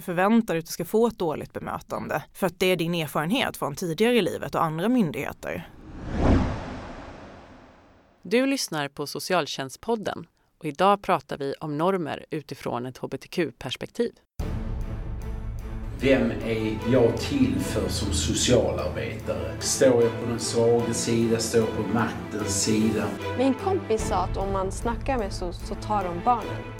Du förväntar dig att du ska få ett dåligt bemötande för att det är din erfarenhet från tidigare i livet och andra myndigheter. Du lyssnar på Socialtjänstpodden och idag pratar vi om normer utifrån ett hbtq-perspektiv. Vem är jag till för som socialarbetare? Står jag på den svaga sida? Står jag på maktens sida? Min kompis sa att om man snackar med SOS så tar de barnen.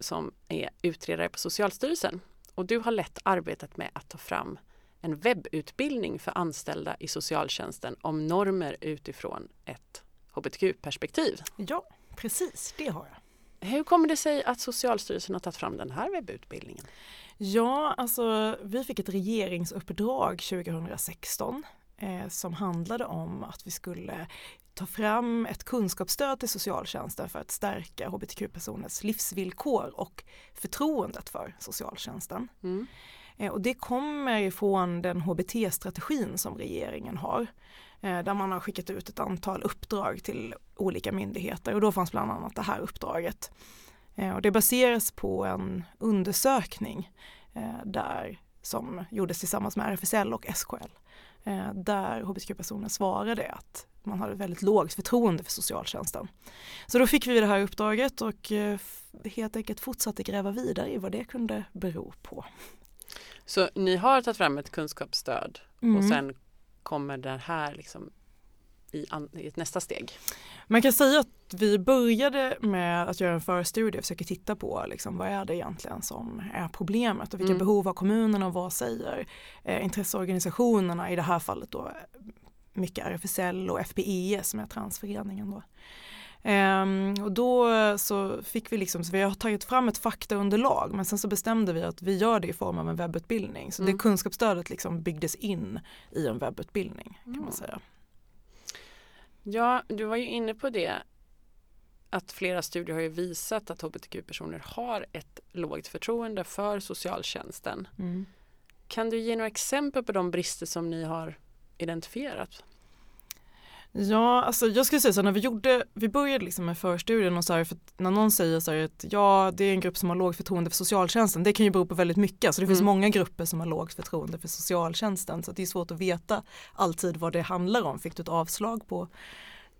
som är utredare på Socialstyrelsen. Och du har lett arbetet med att ta fram en webbutbildning för anställda i socialtjänsten om normer utifrån ett hbtq-perspektiv. Ja, precis, det har jag. Hur kommer det sig att Socialstyrelsen har tagit fram den här webbutbildningen? Ja, alltså vi fick ett regeringsuppdrag 2016 eh, som handlade om att vi skulle ta fram ett kunskapsstöd till socialtjänsten för att stärka hbtq-personers livsvillkor och förtroendet för socialtjänsten. Mm. Eh, och det kommer ifrån den hbt-strategin som regeringen har eh, där man har skickat ut ett antal uppdrag till olika myndigheter och då fanns bland annat det här uppdraget. Eh, och det baseras på en undersökning där som gjordes tillsammans med RFSL och SKL där hbtq-personer svarade att man hade väldigt lågt förtroende för socialtjänsten. Så då fick vi det här uppdraget och eh, helt enkelt fortsatte gräva vidare i vad det kunde bero på. Så ni har tagit fram ett kunskapsstöd mm. och sen kommer det här liksom i, i ett nästa steg? Man kan säga att vi började med att göra en förstudie och försöka titta på liksom, vad är det egentligen som är problemet och vilka mm. behov har kommunerna och vad säger eh, intresseorganisationerna i det här fallet då mycket RFSL och FPE som är transföreningen då. Um, och då så fick vi liksom, så vi har tagit fram ett faktaunderlag men sen så bestämde vi att vi gör det i form av en webbutbildning. Så mm. det kunskapsstödet liksom byggdes in i en webbutbildning kan mm. man säga. Ja, du var ju inne på det att flera studier har ju visat att hbtq-personer har ett lågt förtroende för socialtjänsten. Mm. Kan du ge några exempel på de brister som ni har identifierat? Ja, alltså jag skulle säga så när vi gjorde, vi började liksom med förstudien och så här, för när någon säger så här att ja, det är en grupp som har lågt förtroende för socialtjänsten, det kan ju bero på väldigt mycket, alltså det mm. finns många grupper som har lågt förtroende för socialtjänsten, så det är svårt att veta alltid vad det handlar om. Fick du ett avslag på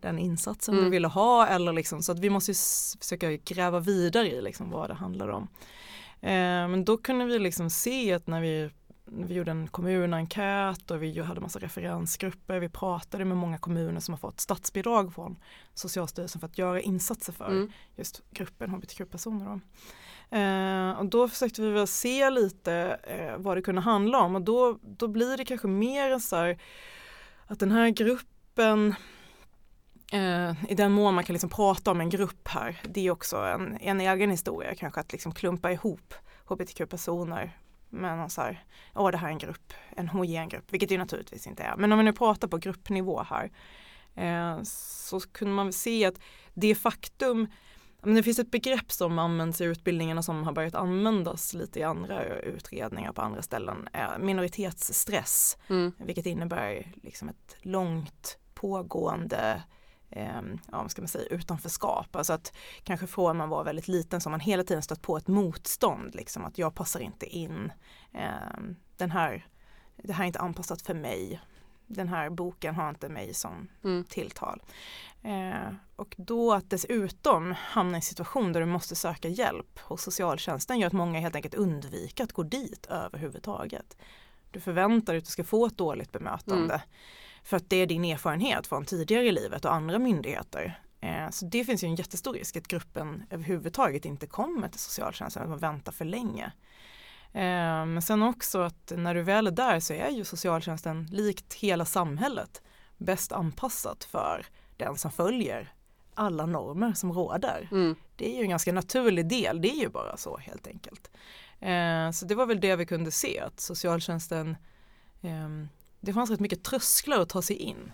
den insatsen mm. du ville ha eller liksom, så att vi måste försöka gräva vidare i liksom vad det handlar om. Eh, men då kunde vi liksom se att när vi vi gjorde en kommunenkät och vi hade massa referensgrupper. Vi pratade med många kommuner som har fått statsbidrag från Socialstyrelsen för att göra insatser för mm. just gruppen hbtq-personer. Eh, och då försökte vi väl se lite eh, vad det kunde handla om och då, då blir det kanske mer så här att den här gruppen eh, i den mån man kan liksom prata om en grupp här, det är också en, en egen historia kanske att liksom klumpa ihop hbtq-personer någon så här, åh det här är en grupp, en homogen grupp, vilket det naturligtvis inte är. Men om vi nu pratar på gruppnivå här eh, så kunde man se att det faktum men det finns ett begrepp som används i utbildningarna som har börjat användas lite i andra utredningar på andra ställen. Minoritetsstress, mm. vilket innebär liksom ett långt pågående eh, ja, ska man säga, utanförskap. Alltså att kanske från man var väldigt liten så har man hela tiden stött på ett motstånd, liksom att jag passar inte in. Eh, den här, det här är inte anpassat för mig. Den här boken har inte mig som mm. tilltal. Eh, och då att dessutom hamna i en situation där du måste söka hjälp hos socialtjänsten gör att många helt enkelt undviker att gå dit överhuvudtaget. Du förväntar dig att du ska få ett dåligt bemötande. Mm. För att det är din erfarenhet från tidigare i livet och andra myndigheter. Eh, så det finns ju en jättestor risk att gruppen överhuvudtaget inte kommer till socialtjänsten, att man väntar för länge. Eh, men sen också att när du väl är där så är ju socialtjänsten likt hela samhället bäst anpassat för den som följer alla normer som råder. Mm. Det är ju en ganska naturlig del, det är ju bara så helt enkelt. Eh, så det var väl det vi kunde se att socialtjänsten eh, det fanns rätt mycket trösklar att ta sig in.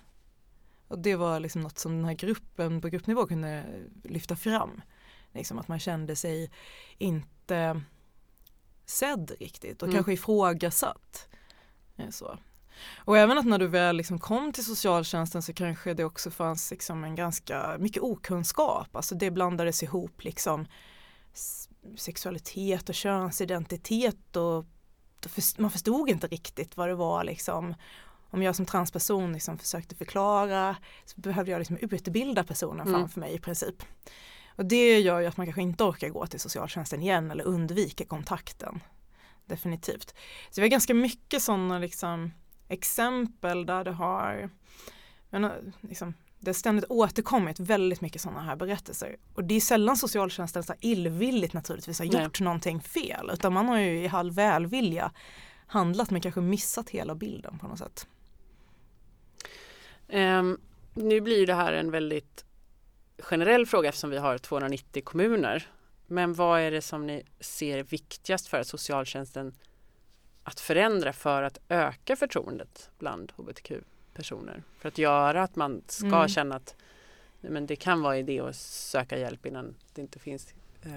Och det var liksom något som den här gruppen på gruppnivå kunde lyfta fram. Liksom att man kände sig inte sedd riktigt och Mm. kanske ifrågasatt. Eh, Så. Och även att när du väl liksom kom till socialtjänsten så kanske det också fanns liksom en ganska mycket okunskap. Alltså det blandades ihop liksom sexualitet och könsidentitet och man förstod inte riktigt vad det var liksom. Om jag som transperson liksom försökte förklara så behövde jag liksom utbilda personen Mm. framför mig i princip. Och det gör ju att man kanske inte orkar gå till socialtjänsten igen eller undviker kontakten. Definitivt. Så vi har ganska mycket sådana liksom, exempel där det har men, eh, liksom, det har ständigt återkommit väldigt mycket sådana här berättelser. Och det är sällan socialtjänsten så illvilligt naturligtvis har Nej. gjort någonting fel utan man har ju i all välvilja handlat men kanske missat hela bilden på något sätt. Ehm, nu blir det här en väldigt generell fråga eftersom vi har 290 kommuner. Men vad är det som ni ser viktigast för socialtjänsten att förändra för att öka förtroendet bland hbtq-personer? För att göra att man ska Mm. känna att men det kan vara idé att söka hjälp innan det inte finns eh,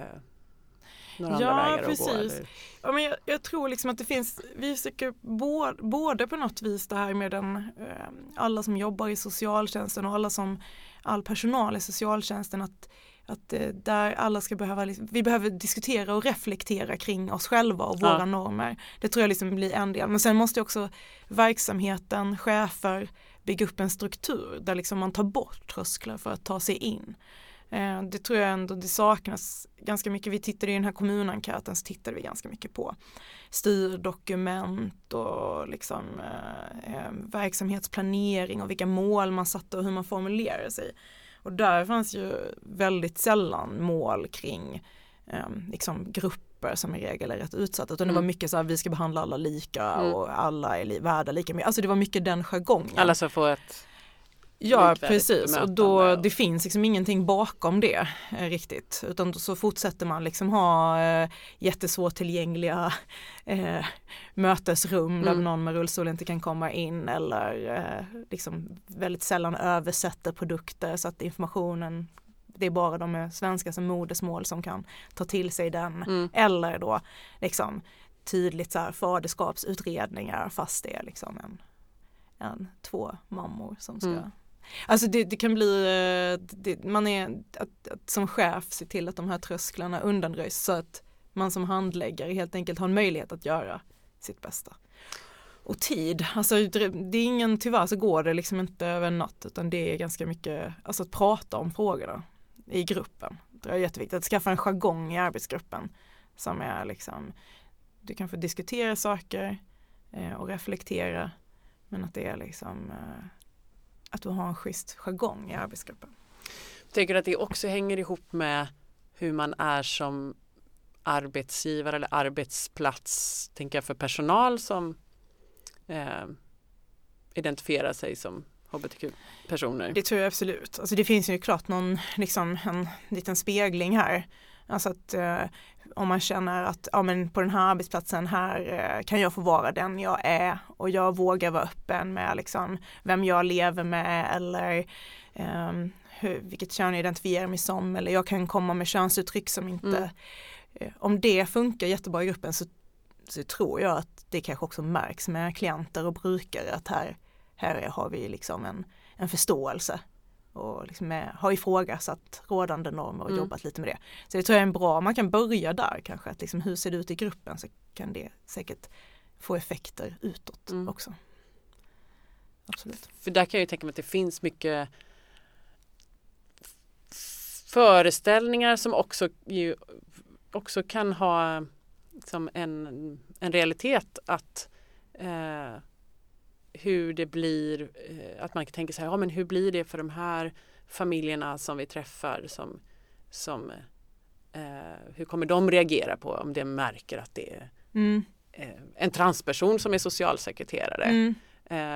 några Ja, andra vägar precis. att gå. Eller? Ja, men jag, jag tror liksom att det finns, vi försöker både, både på något vis det här med den, eh, alla som jobbar i socialtjänsten och alla som, all personal i socialtjänsten att, att eh, där alla ska behöva, liksom, vi behöver diskutera och reflektera kring oss själva och våra Ja. normer. Det tror jag liksom blir en del, men sen måste också verksamheten, chefer bygga upp en struktur där liksom man tar bort trösklar för att ta sig in. Eh, Det tror jag ändå det saknas ganska mycket. Vi tittade i den här kommunenkäten så tittade vi ganska mycket på styrdokument och liksom eh, eh, verksamhetsplanering och vilka mål man satte och hur man formulerade sig. Och där fanns ju väldigt sällan mål kring eh, liksom grupper som i regel är rätt utsatta utan det var Mm. mycket så här vi ska behandla alla lika Mm. och alla är li- värda lika mycket. Alltså det var mycket den jargongen. Alla ska få ett Ja precis och då och- det finns liksom ingenting bakom det eh, riktigt utan så fortsätter man liksom ha eh, jättesvårtillgängliga eh, mötesrum där Mm. någon med rullstol inte kan komma in eller eh, liksom väldigt sällan översätter produkter så att informationen det är bara de med svenska som modersmål som kan ta till sig den mm, eller då liksom tydligt så här faderskapsutredningar fast det är liksom en, en två mammor som ska Mm. Alltså det, det kan bli, eh, det, man är att, att som chef se till att de här trösklarna undanröjs så att man som handläggare helt enkelt har en möjlighet att göra sitt bästa. Och tid, alltså det är ingen, tyvärr så går det liksom inte över en natt utan det är ganska mycket, alltså att prata om frågorna i gruppen. Det är jätteviktigt, att skaffa en jargong i arbetsgruppen som är liksom, du kan få diskutera saker eh, och reflektera men att det är liksom eh, att du har en schysst jargong i arbetsgruppen. Tänker att det också hänger ihop med hur man är som arbetsgivare eller arbetsplats, tänker jag för personal som eh, identifierar sig som hbtq-personer. Det tror jag absolut. Alltså det finns ju klart någon, liksom en liten spegling här. Alltså att eh, om man känner att ja, men på den här arbetsplatsen här eh, kan jag få vara den jag är och jag vågar vara öppen med liksom vem jag lever med eller ehm, hur, vilket kön jag identifierar mig som eller jag kan komma med könsuttryck som inte Mm. eh, om det funkar jättebra i gruppen så, så tror jag att det kanske också märks med klienter och brukare att här, här har vi liksom en, en förståelse och liksom med, har ifrågasatt rådande normer och Mm. jobbat lite med det. Så det tror jag är en bra, man kan börja där kanske, att liksom hur ser det ut i gruppen så kan det säkert få effekter utåt Mm. också. Absolut. För där kan jag ju tänka mig att det finns mycket föreställningar som också, ju, också kan ha som en, en realitet att eh, hur det blir, eh, att man kan tänka så här, ja men hur blir det för de här familjerna som vi träffar som, som eh, hur kommer de reagera på om de märker att det är Mm. eh, en transperson som är socialsekreterare Mm.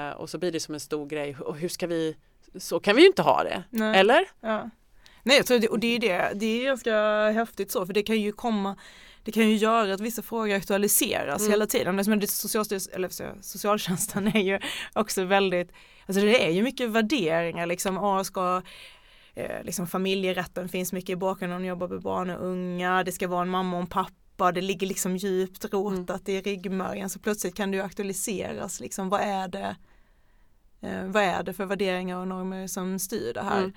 eh, och så blir det som en stor grej och hur ska vi, så kan vi ju inte ha det, Nej. eller? Ja. Nej, jag tror det, och det är det, det är ganska häftigt så, för det kan ju komma, det kan ju göra att vissa frågor aktualiseras Mm. hela tiden. Som är det socialstyrelsen, eller socialtjänsten är ju också väldigt, alltså det är ju mycket värderingar liksom, ah, ska eh, liksom familjerätten finns mycket i bakgrunden, de jobbar med barn och unga, det ska vara en mamma och en pappa, det ligger liksom djupt rotat i ryggmärgen så plötsligt kan det ju aktualiseras liksom, vad är det eh, vad är det för värderingar och normer som styr det här?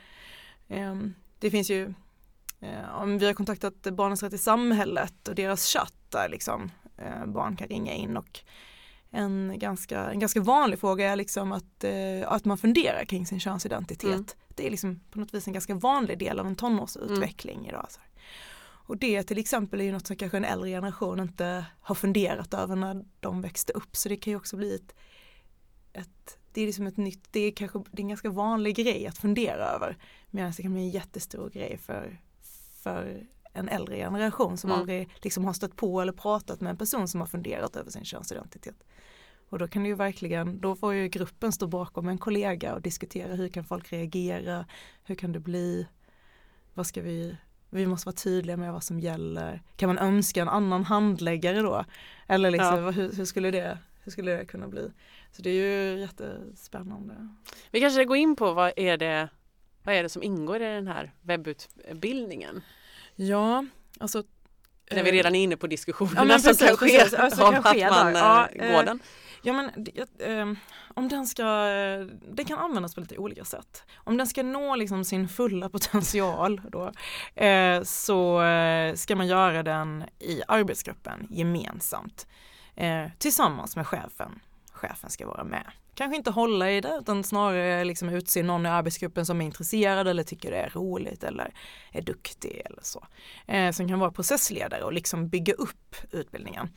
Mm. Eh, det finns ju om vi har kontaktat Barnens rätt i samhället och deras chatt där liksom eh, barn kan ringa in och en ganska, en ganska vanlig fråga är liksom att, eh, att man funderar kring sin könsidentitet. Mm. Det är liksom på något vis en ganska vanlig del av en tonårsutveckling idag. Så. här. Och det till exempel är ju något som kanske en äldre generation inte har funderat över när de växte upp. Så det kan ju också bli ett, ett det är liksom ett nytt, det är kanske det är en ganska vanlig grej att fundera över. Medan det kan bli en jättestor grej för, för en äldre generation som Mm. aldrig liksom har stött på eller pratat med en person som har funderat över sin könsidentitet. Och då kan det ju verkligen, då får ju gruppen stå bakom en kollega och diskutera hur kan folk reagera, hur kan det bli, vad ska vi, vi måste vara tydliga med vad som gäller. Kan man önska en annan handläggare då? Eller liksom, Ja. hur, hur, skulle det, hur skulle det kunna bli? Så det är ju jättespännande. Vi kanske ska gå in på vad är det vad är det som ingår i den här webbutbildningen? Ja, alltså När vi eh, redan är inne på diskussionerna Ja, som precis, kan ske precis. Som om kan ske att man där. eh, Ja, eh, går den. Ja men det- ehm, om den ska, den kan användas på lite olika sätt. Om den ska nå liksom sin fulla potential då, så ska man göra den i arbetsgruppen gemensamt tillsammans med chefen. Chefen ska vara med. Kanske inte hålla i det utan snarare liksom utse någon i arbetsgruppen som är intresserad eller tycker det är roligt eller är duktig eller så. Eh, som kan vara processledare och liksom bygga upp utbildningen.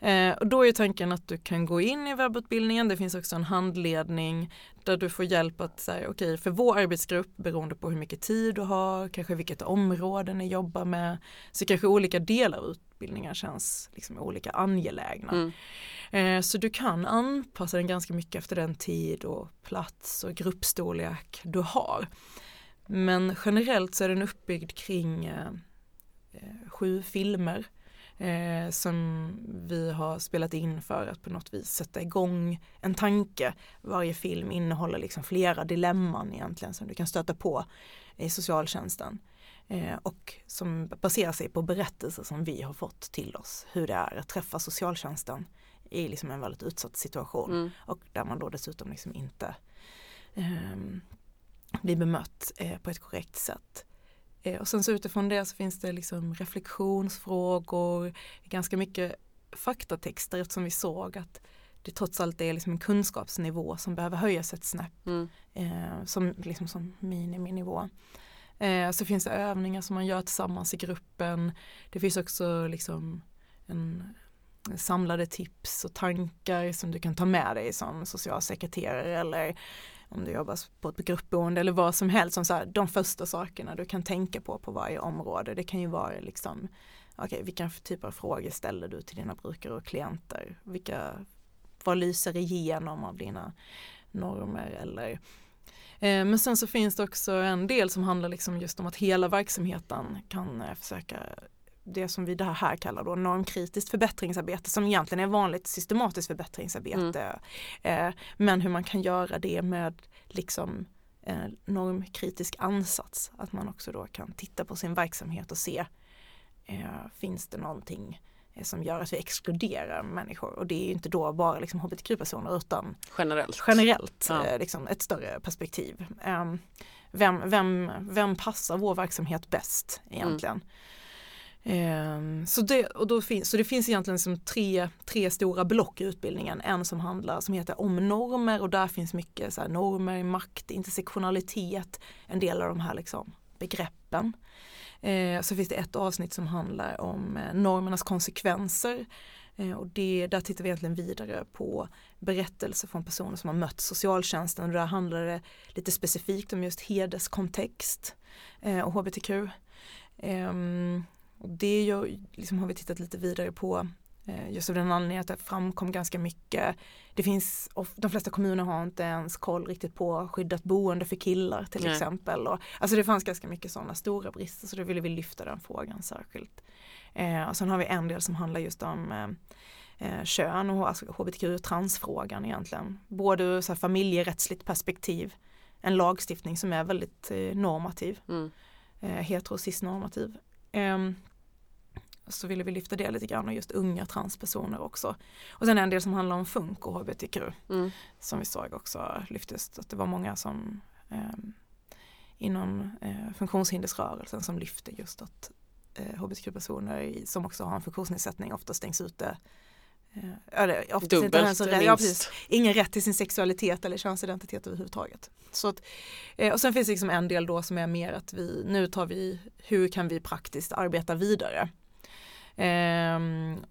Eh, och då är tanken att du kan gå in i webbutbildningen, det finns också en handledning där du får hjälp att säga okej för vår arbetsgrupp beroende på hur mycket tid du har, kanske vilket område ni jobbar med, så kanske olika delar av utbildningen känns liksom olika angelägna. Mm. Eh, så du kan anpassa den ganska mycket efter den tid och plats och gruppstorlek du har. Men generellt så är den uppbyggd kring eh, eh, sju filmer eh, som vi har spelat in för att på något vis sätta igång en tanke. Varje film innehåller liksom flera dilemman egentligen som du kan stöta på i socialtjänsten. Eh, och som baserar sig på berättelser som vi har fått till oss. Hur det är att träffa socialtjänsten i liksom en väldigt utsatt situation. Mm. Och där man då dessutom liksom inte ehm, blir bemött eh, på ett korrekt sätt. Eh, och sen så utifrån det så finns det liksom reflektionsfrågor, ganska mycket faktatexter eftersom vi såg att det trots allt är liksom en kunskapsnivå som behöver höjas ett snäpp Mm. eh, som, liksom som miniminivå. Eh, så finns det övningar som man gör tillsammans i gruppen. Det finns också liksom en samlade tips och tankar som du kan ta med dig som socialsekreterare eller om du jobbar på ett gruppboende eller vad som helst som så här, de första sakerna du kan tänka på på varje område. Det kan ju vara liksom okej, vilka typer av frågor ställer du till dina brukare och klienter? Vilka, vad lyser igenom av dina normer eller eh, men sen så finns det också en del som handlar liksom just om att hela verksamheten kan eh, försöka det som vi det här kallar då normkritiskt förbättringsarbete som egentligen är vanligt systematiskt förbättringsarbete. Eh, men hur man kan göra det med liksom eh, normkritisk ansats. Att man också då kan titta på sin verksamhet och se eh, finns det någonting eh, som gör att vi exkluderar människor och det är ju inte då bara liksom hbtq-personer utan Generellt. generellt Ja. eh, liksom ett större perspektiv. Em, vem, vem, vem passar vår verksamhet bäst egentligen? Em, Ehm, så, det, och då finns, så det finns egentligen som tre, tre stora block i utbildningen. En som handlar som heter om normer och där finns mycket så här, normer, makt, intersektionalitet, en del av de här liksom, begreppen. Eh, så finns det ett avsnitt som handlar om eh, normernas konsekvenser. Eh, och det, där tittar vi egentligen vidare på berättelser från personer som har mött socialtjänsten och där handlar det lite specifikt om just hederskontext eh, och hbtq. Ehm, Ehm, och det gör, liksom har vi tittat lite vidare på eh, just av den anledningen att det framkom ganska mycket. Det finns, de flesta kommuner har inte ens koll riktigt på skyddat boende för killar till Nej. exempel. Och, alltså det fanns ganska mycket sådana stora brister så då ville vi lyfta den frågan särskilt. Eh, och sen har vi en del som handlar just om eh, eh kön och alltså hbtq transfrågan egentligen. Både ur så här, familjerättsligt perspektiv, en lagstiftning som är väldigt eh, normativ, mm. eh, hetero-cis-normativ. Eh, så ville vi lyfta det lite grann och just unga transpersoner också. Och sen en del som handlar om funk och hbtq mm. som vi såg också lyftes, att det var många som eh, inom eh, funktionshindersrörelsen som lyfte just att eh, hbtq-personer som också har en funktionsnedsättning ofta stängs ute eller, ofta Dubbelt så, ja, precis, ingen rätt till sin sexualitet eller könsidentitet överhuvudtaget. Så att, eh, och sen finns det liksom en del då som är mer att vi, nu tar vi, hur kan vi praktiskt arbeta vidare? Ehm,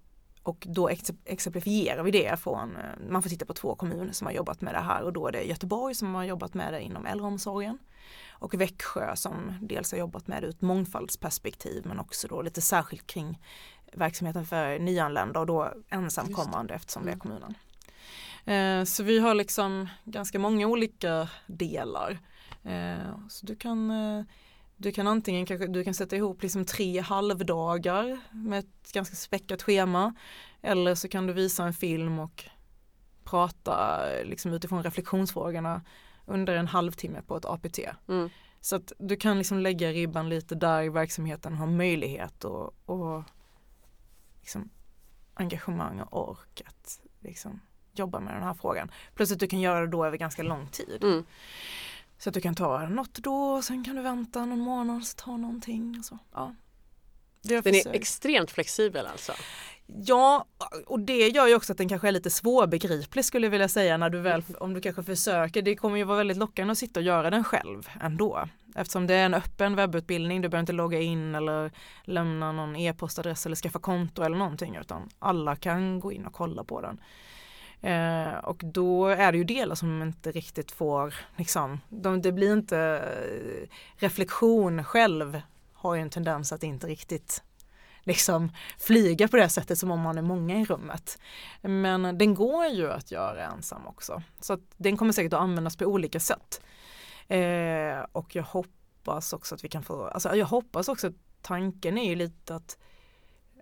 och då exemplifierar vi det från, eh, man får titta på två kommuner som har jobbat med det här och då är det Göteborg som har jobbat med det inom äldreomsorgen och Växjö som dels har jobbat med det ur ett mångfaldsperspektiv men också då lite särskilt kring verksamheten för nyanlända och då ensamkommande eftersom det är mm. kommunen. Eh, så vi har liksom ganska många olika delar. Eh, så du kan du kan antingen kanske, du kan sätta ihop liksom tre halvdagar med ett ganska späckat schema eller så kan du visa en film och prata liksom utifrån reflektionsfrågorna under en halvtimme på ett APT. Mm. Så att du kan liksom lägga ribban lite där verksamheten har möjlighet och, och liksom engagemang och ork att liksom jobba med den här frågan. Plus att du kan göra det då över ganska lång tid. Mm. Så att du kan ta något då och sen kan du vänta någon månad och ta någonting. Och så. Ja. Den är extremt flexibel alltså? Ja, och det gör ju också att den kanske är lite svårbegriplig skulle jag vilja säga när du väl, om du kanske försöker. Det kommer ju vara väldigt lockande att sitta och göra den själv ändå. Eftersom det är en öppen webbutbildning, du behöver inte logga in eller lämna någon e-postadress eller skaffa konto eller någonting utan alla kan gå in och kolla på den. Eh, och då är det ju delar som inte riktigt får, liksom, de, det blir inte, eh, reflektion själv har ju en tendens att inte riktigt liksom flyga på det sättet som om man är många i rummet. Men den går ju att göra ensam också. Så att den kommer säkert att användas på olika sätt. Eh, och jag hoppas också att vi kan få, alltså jag hoppas också att tanken är ju lite att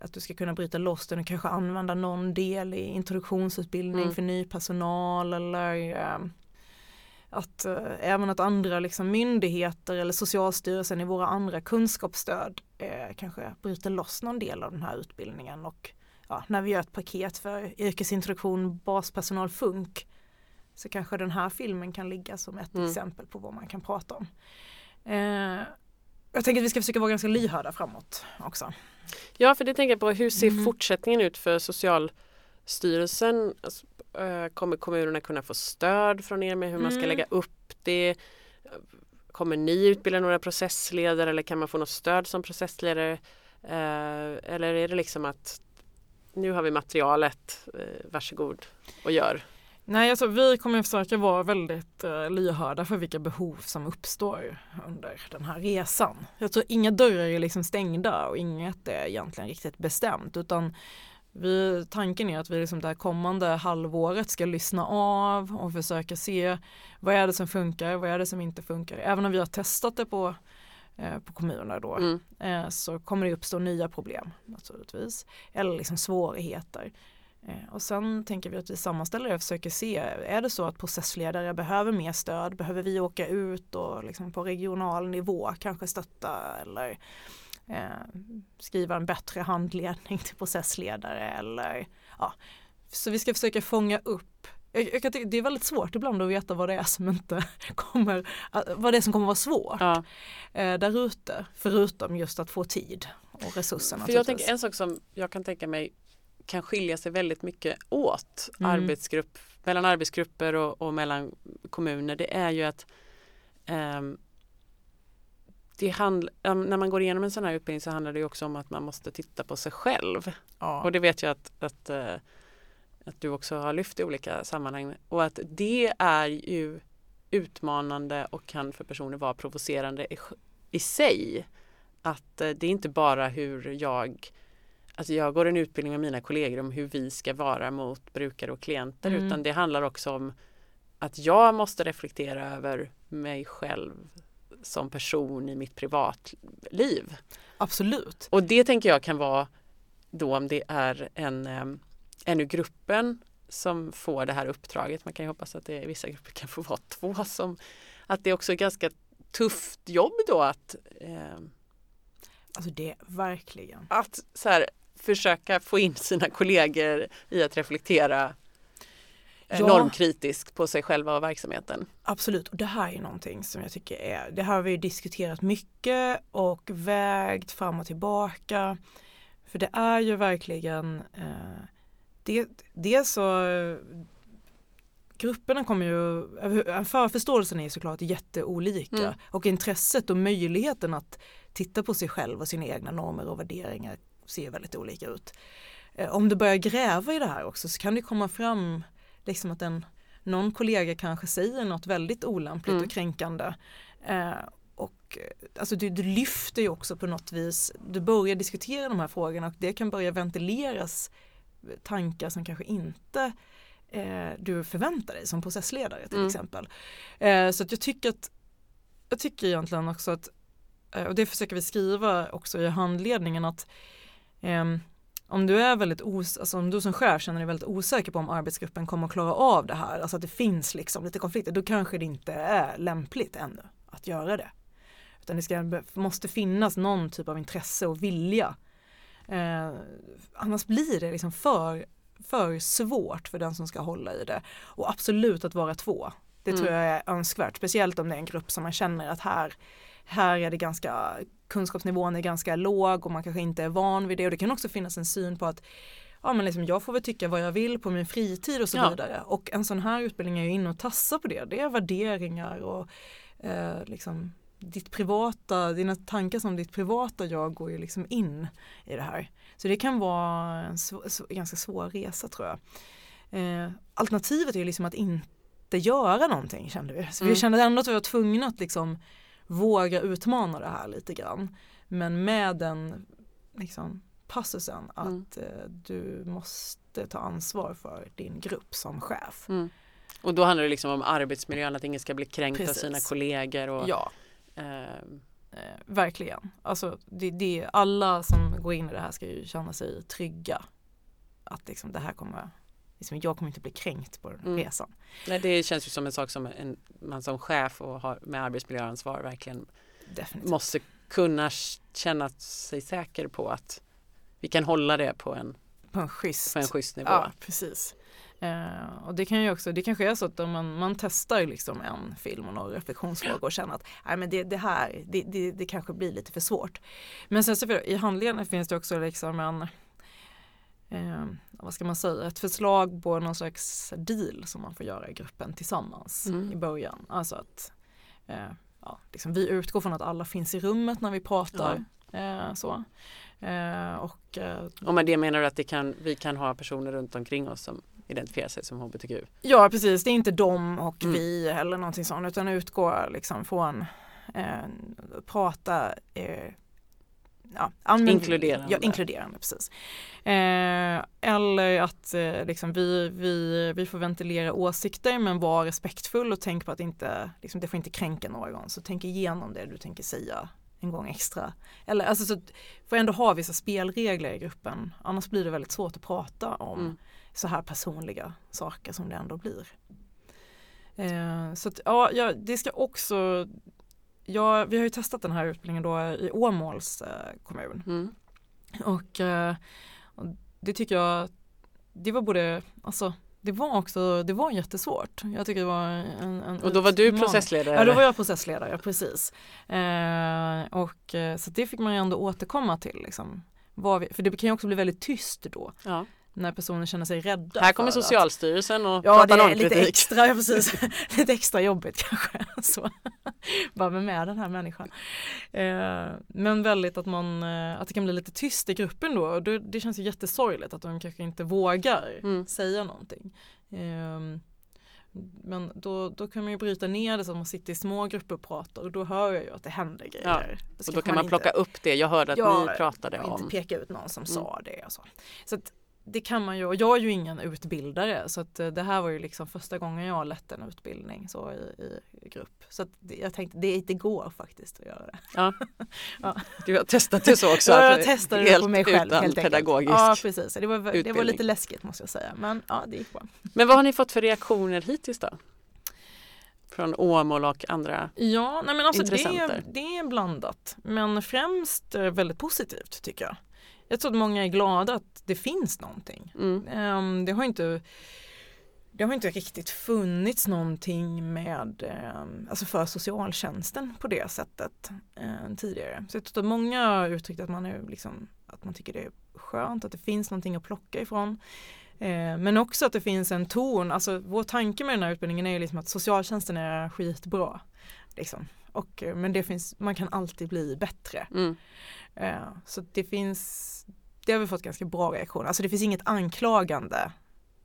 att du ska kunna bryta loss den och kanske använda någon del i introduktionsutbildning mm. för ny personal eller äh, att äh, även att andra liksom, myndigheter eller Socialstyrelsen i våra andra kunskapsstöd äh, kanske bryter loss någon del av den här utbildningen och ja, när vi gör ett paket för yrkesintroduktion, baspersonal, funk så kanske den här filmen kan ligga som ett mm. exempel på vad man kan prata om. jag tänker att vi ska försöka vara ganska lyhörda framåt också. Ja, för det tänker jag på. Hur ser mm. fortsättningen ut för Socialstyrelsen? Alltså, äh, kommer kommunerna kunna få stöd från er med hur man ska mm. lägga upp det? Kommer ni utbilda några processledare eller kan man få något stöd som processledare? Äh, eller är det liksom att nu har vi materialet, äh, varsågod och gör? Nej, alltså, vi kommer försöka vara väldigt uh, lyhörda för vilka behov som uppstår under den här resan. Jag tror inga dörrar är liksom stängda och inget är egentligen riktigt bestämt utan vi, tanken är att vi liksom det här kommande halvåret ska lyssna av och försöka se vad är det som funkar, vad är det som inte funkar. Även om vi har testat det på, eh, på kommuner då mm. eh, så kommer det uppstå nya problem naturligtvis. Eller liksom svårigheter. Eh, och sen tänker vi att vi sammanställer det och försöker se, är det så att processledare behöver mer stöd, behöver vi åka ut och liksom på regional nivå kanske stötta eller eh, skriva en bättre handledning till processledare eller ja, så vi ska försöka fånga upp jag, jag tycka, det är väldigt svårt ibland att veta vad det är som inte kommer, vad det är som kommer vara svårt ja. eh, där ute. Förutom just att få tid och resurserna. För jag tänker en sak som jag kan tänka mig kan skilja sig väldigt mycket åt mm. arbetsgrupp, mellan arbetsgrupper och, och, mellan kommuner det är ju att um, det handl, när man går igenom en sån här utbildning så handlar det också om att man måste titta på sig själv. Ja. Och det vet jag att, att, uh, att du också har lyft i olika sammanhang. Och att det är ju utmanande och kan för personer vara provocerande i, i sig. Att uh, det är inte bara hur jag Alltså jag går en utbildning med mina kollegor om hur vi ska vara mot brukare och klienter mm. utan det handlar också om att jag måste reflektera över mig själv som person i mitt privatliv. Absolut. Och det tänker jag kan vara då om det är en, eh, en ur gruppen som får det här uppdraget. Man kan ju hoppas att det i vissa grupper kan få vara två som att det också är ganska tufft jobb då att eh, Alltså det, verkligen. att så här, försöka få in sina kollegor i att reflektera eh, Ja. normkritiskt på sig själva och verksamheten. Absolut, och det här är någonting som jag tycker är, det här har vi diskuterat mycket och vägt fram och tillbaka. För det är ju verkligen, eh, det, det är så, grupperna kommer ju, förförståelsen är såklart jätteolika Mm. och intresset och möjligheten att titta på sig själv och sina egna normer och värderingar ser väldigt olika ut. Eh, Om du börjar gräva i det här också så kan det komma fram liksom att en, någon kollega kanske säger något väldigt olämpligt Mm. och kränkande. Eh, och eh, alltså du, du lyfter ju också på något vis, du börjar diskutera de här frågorna och det kan börja ventileras tankar som kanske inte eh, du förväntar dig som processledare till Mm. exempel. Eh, så att jag tycker att jag tycker egentligen också att, eh, och det försöker vi skriva också i handledningen att ehm, om du är väldigt os alltså om du som chef känner dig väldigt osäker på om arbetsgruppen kommer att klara av det här, alltså att det finns liksom lite konflikter, då kanske det inte är lämpligt ännu att göra det. Utan det ska, måste finnas någon typ av intresse och vilja. Eh, annars blir det liksom för, för svårt för den som ska hålla i det. Och absolut att vara två. Det tror Mm. jag är önskvärt, speciellt om det är en grupp som man känner att här, här är det ganska, kunskapsnivån är ganska låg och man kanske inte är van vid det. Och det kan också finnas en syn på att ja, men liksom, jag får väl tycka vad jag vill på min fritid och så Ja. vidare. Och en sån här utbildning är ju inne och tassar på det. Det är värderingar och eh, liksom ditt privata, dina tankar som ditt privata jag går ju liksom in i det här. Så det kan vara en sv- ganska svår resa tror jag. Eh, alternativet är ju liksom att inte göra någonting kände vi. Så Mm. vi kände ändå att vi var tvungna att liksom våga utmana det här lite grann. Men med den liksom, passusen att Mm. du måste ta ansvar för din grupp som chef. Mm. Och då handlar det liksom om arbetsmiljön, att ingen ska bli kränkt Precis. av sina kollegor. Och, Ja, eh, eh, verkligen. Alltså, det, det, alla som går in i det här ska ju känna sig trygga. Att liksom, det här kommer, liksom, jag kommer inte bli kränkt på den Mm. resan. nej, det känns ju som en sak som en, man som chef och har med arbetsmiljöansvar verkligen Definitivt. måste kunna känna sig säker på att vi kan hålla det på en, På en schysst, på en schysst nivå. Ja, precis. Eh, och det kan ju också, det kanske är så att man, man testar liksom en film och några reflektionsfrågor och känner att nej, men det, det här, det, det, det kanske blir lite för svårt. Men sen så för, i handledningen finns det också liksom en eh, vad ska man säga, ett förslag på någon slags deal som man får göra i gruppen tillsammans Mm. i början. Alltså att eh, ja, liksom vi utgår från att alla finns i rummet när vi pratar. Eh, så. Eh, och eh, Och med det menar du att kan, vi kan ha personer runt omkring oss som identifierar sig som hbtq? Ja precis, det är inte de och Mm. vi eller någonting sånt utan utgår liksom från eh, prata eh, ja, använd- Inkluderande. Ja, inkluderande precis. Eh, eller att eh, liksom vi, vi, vi får ventilera åsikter men var respektfull och tänk på att inte, liksom, det får inte kränka någon så tänk igenom det du tänker säga en gång extra. Eller alltså så får ändå ha vissa spelregler i gruppen annars blir det väldigt svårt att prata om Mm. så här personliga saker som det ändå blir. Eh, så att, ja, ja, det ska också, ja, vi har ju testat den här utbildningen då i Åmåls eh, kommun Mm. och, eh, och det tycker jag, det var både, alltså det var också, det var jättesvårt. Jag tycker det var en, en Och då var du processledare? Ja, då var jag processledare, precis. Eh, och eh, så det fick man ju ändå återkomma till. Liksom. Vi, för det kan ju också bli väldigt tyst då, ja. När personer känner sig rädda. Här kommer Socialstyrelsen och Ja, det pratar är lite normkritik. extra, ja, precis. lite extra jobbigt kanske. Så. Bara med, med den här människan. Eh, men väldigt att man, eh, att det kan bli lite tyst i gruppen då. Och det, det känns ju jättesorgligt att de kanske inte vågar Mm. säga någonting. Eh, men då, då kan man ju bryta ner det så att man sitter i små grupper och pratar och då hör jag ju att det händer grejer. Ja, Och då kan man inte- plocka upp det. Jag hörde att Ja, ni pratade och inte om. peka ut någon som sa det och så. Så att det kan man ju och jag är ju ingen utbildare så att eh, det här var ju liksom första gången jag har lett en utbildning så i, i grupp. Så att jag tänkte det, det går faktiskt att göra det. Ja. Ja. Du har testat det så också? Ja, jag alltså, testade det på mig själv utan helt enkelt. pedagogisk Ja precis, det var, det var lite läskigt måste jag säga men ja det gick bra. Men vad har ni fått för reaktioner hittills då? Från Åmål och andra? Ja, nej men alltså det, Intressenter. det är blandat men främst eh, väldigt positivt tycker jag. Jag tror att många är glada att det finns någonting. Mm. Ehm, det har inte det har inte riktigt funnits någonting med, ehm, alltså för socialtjänsten på det sättet eh, tidigare. Så jag tror att många har uttryckt att man, är liksom, att man tycker det är skönt att det finns någonting att plocka ifrån. Men också att det finns en ton, alltså vår tanke med den här utbildningen är liksom att socialtjänsten är skitbra. Liksom. Och, eh, men det finns, man kan alltid bli bättre. Mm. Eh, Så det finns, det har vi fått ganska bra reaktioner. Alltså det finns inget anklagande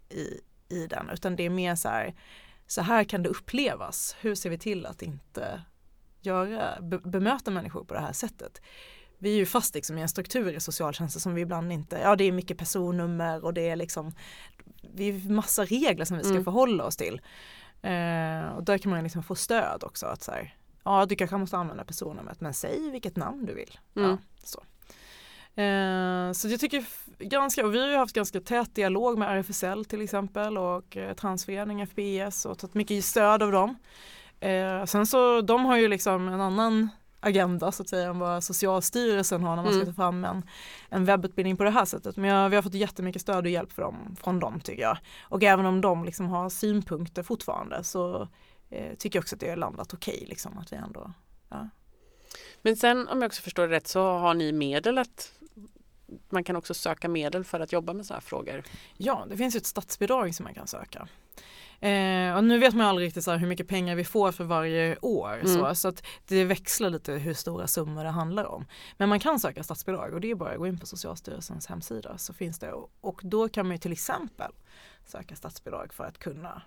i, i den utan det är mer så här, så här kan det upplevas. Hur ser vi till att inte göra, be, bemöta människor på det här sättet? Vi är ju fast liksom i en struktur i socialtjänsten som vi ibland inte, ja det är mycket personnummer och det är liksom, vi är massa regler som vi ska Mm. förhålla oss till. Eh, och där kan man liksom få stöd också att så här, ja du kanske måste använda personnumret men säg vilket namn du vill. Mm. Ja, så. Eh, så jag tycker ganska, och vi har ju haft ganska tät dialog med RFSL till exempel och eh, Transförening FPS och tagit mycket stöd av dem. Eh, sen så de har ju liksom en annan agenda så att säga än vad Socialstyrelsen har när man ska Mm. ta fram en, en webbutbildning på det här sättet. Men jag, vi har fått jättemycket stöd och hjälp för dem, från dem tycker jag. Och även om de liksom har synpunkter fortfarande så eh, tycker också att det är landat okej liksom att vi ändå Men sen om jag också förstår det rätt så har ni medel att man kan också söka medel för att jobba med sådana här frågor. Ja, det finns ett statsbidrag som man kan söka. Eh, och nu vet man aldrig riktigt så hur mycket pengar vi får för varje år. Mm. Så, så att det växlar lite hur stora summor det handlar om. Men man kan söka statsbidrag och det är bara att gå in på Socialstyrelsens hemsida så finns det. Och, och då kan man till exempel söka statsbidrag för att kunna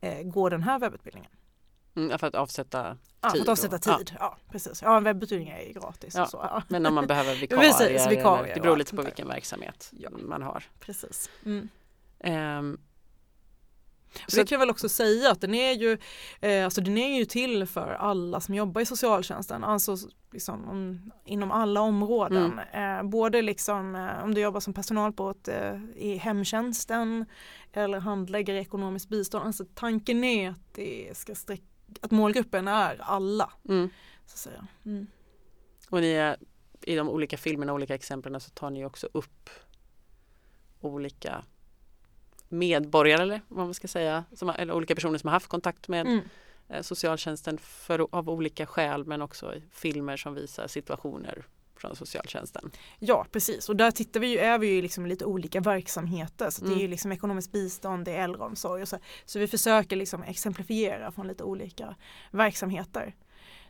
eh, gå den här webbutbildningen. Mm, för att avsätta Ja, för Tid att avsätta tid. Ja. precis. Ja, en webbutbildning är ju gratis. Ja. Och så, ja. Men om man behöver vikarier, Precis, vikarier det beror lite på vilken verksamhet Ja. man har. Precis. Mm. Ehm, Så det kan jag väl också säga att den är ju, eh, alltså den är ju till för alla som jobbar i socialtjänsten, alltså liksom, om, inom alla områden. Eh, både liksom eh, om du jobbar som personal på ett, eh, i hemtjänsten eller handläggare i ekonomiskt bistånd. Alltså tanken är att, det ska sträck, att målgruppen är alla. mm. Så att säga. Mm. Och ni är, i de olika filmerna, olika exemplen så tar ni också upp olika medborgare eller vad man ska säga, som, eller olika personer som har haft kontakt med Mm. eh, socialtjänsten för, av olika skäl men också filmer som visar situationer från socialtjänsten. Ja precis och där tittar vi ju, vi ju liksom lite olika verksamheter så det är ju Mm. liksom ekonomiskt bistånd, det är äldreomsorg och så. Så vi försöker liksom exemplifiera från lite olika verksamheter.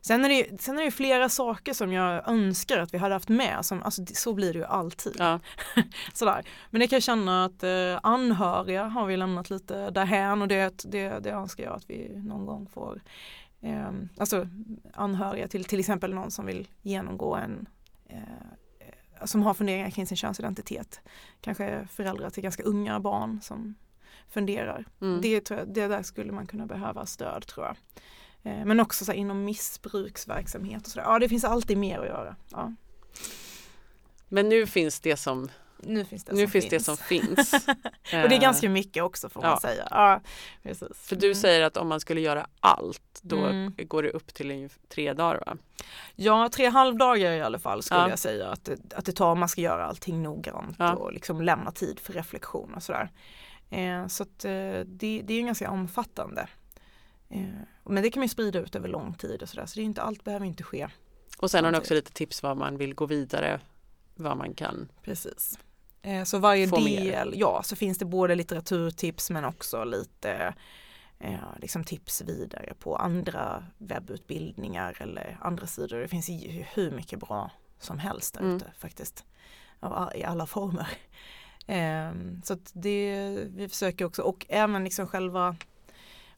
Sen är, det, sen är det flera saker som jag önskar att vi hade haft med, som, alltså, så blir det ju alltid. Ja, Sådär. Men det kan jag känna att eh, anhöriga har vi lämnat lite därhän och det, det, det önskar jag att vi någon gång får. Eh, alltså anhöriga till till exempel någon som vill genomgå en eh, som har funderingar kring sin könsidentitet. Kanske föräldrar till ganska unga barn som funderar. mm. Det, tror jag, det där skulle man kunna behöva stöd tror jag. Eh, men också så inom missbruksverksamhet och sådär. Ja det finns alltid mer att göra. Ja, Men nu finns det som, nu finns det nu som finns finns. det som finns. Och det är ganska mycket också får man ja. säga. Ja, precis. För du Mm. säger att om man skulle göra allt då Mm. går det upp till tre dagar va? Ja, tre halvdagar i alla fall skulle Ja. jag säga att det, att det tar om man ska göra allting noggrant Ja. och liksom lämna tid för reflektion och sådär. Eh, så att eh, det, det är ganska omfattande. Eh, men det kan man ju sprida ut över lång tid och sådär så det är inte, allt behöver inte ske. Och sen har ni också lite tips vad man vill gå vidare, vad man kan. Precis. Eh, så varje Få mer. del, ja så finns det både litteraturtips men också lite eh, liksom tips vidare på andra webbutbildningar eller andra sidor. Det finns ju hur mycket bra som helst där Mm. ute faktiskt. Av, all- I alla former. Eh, så det, vi försöker också och även liksom själva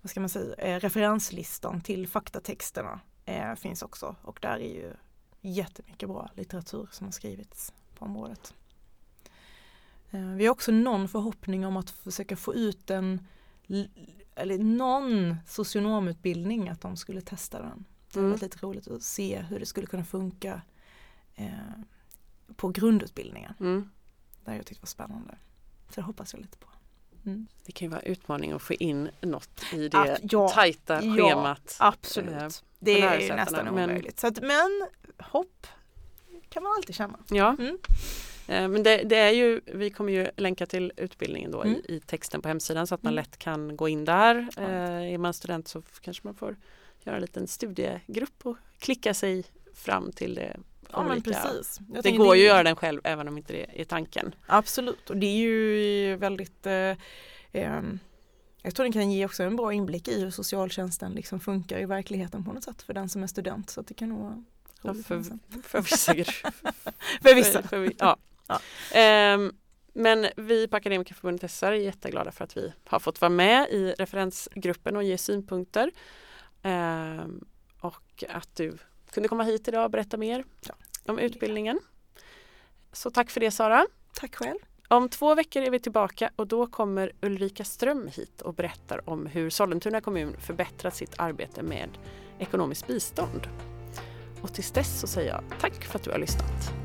vad ska man säga, eh, referenslistan till faktatexterna eh, finns också och där är ju jättemycket bra litteratur som har skrivits på området. Eh, vi har också någon förhoppning om att försöka få ut en eller någon socionomutbildning att de skulle testa den. Det har Mm. varit lite roligt att se hur det skulle kunna funka eh, på grundutbildningen. Mm. Det har jag tyckt var spännande. Så det hoppas jag lite på. Mm. Det kan ju vara utmaning att få in något i det Ah, ja, tajta ja, schemat. Absolut. eh, det är ju nästan men- omöjligt. Så att, men hopp kan man alltid känna. Ja, Mm. Eh, men det, det är ju, vi kommer ju länka till utbildningen då Mm. i, i texten på hemsidan så att man Mm. lätt kan gå in där. Ja. Eh, är man student så kanske man får göra en liten studiegrupp och klicka sig fram till det. Ja men precis. Jag Det går ju att göra den själv även om inte det är tanken. Absolut och det är ju väldigt eh, ehm, jag tror den kan ge också en bra inblick i hur socialtjänsten liksom funkar i verkligheten på något sätt för den som är student. Så det kan nog Ja, för, för vissa för vissa. För, för, ja. Ja. Ehm, men vi på Akademikerförbundet SR är jätteglada för att vi har fått vara med i referensgruppen och ge synpunkter. Ehm, och att du kunde komma hit idag och berätta mer Ja. om utbildningen. Så tack för det Sara. Tack själv. Om två veckor är vi tillbaka och då kommer Ulrika Ström hit och berättar om hur Sollentuna kommun förbättrat sitt arbete med ekonomiskt bistånd. Och tills dess så säger jag tack för att du har lyssnat.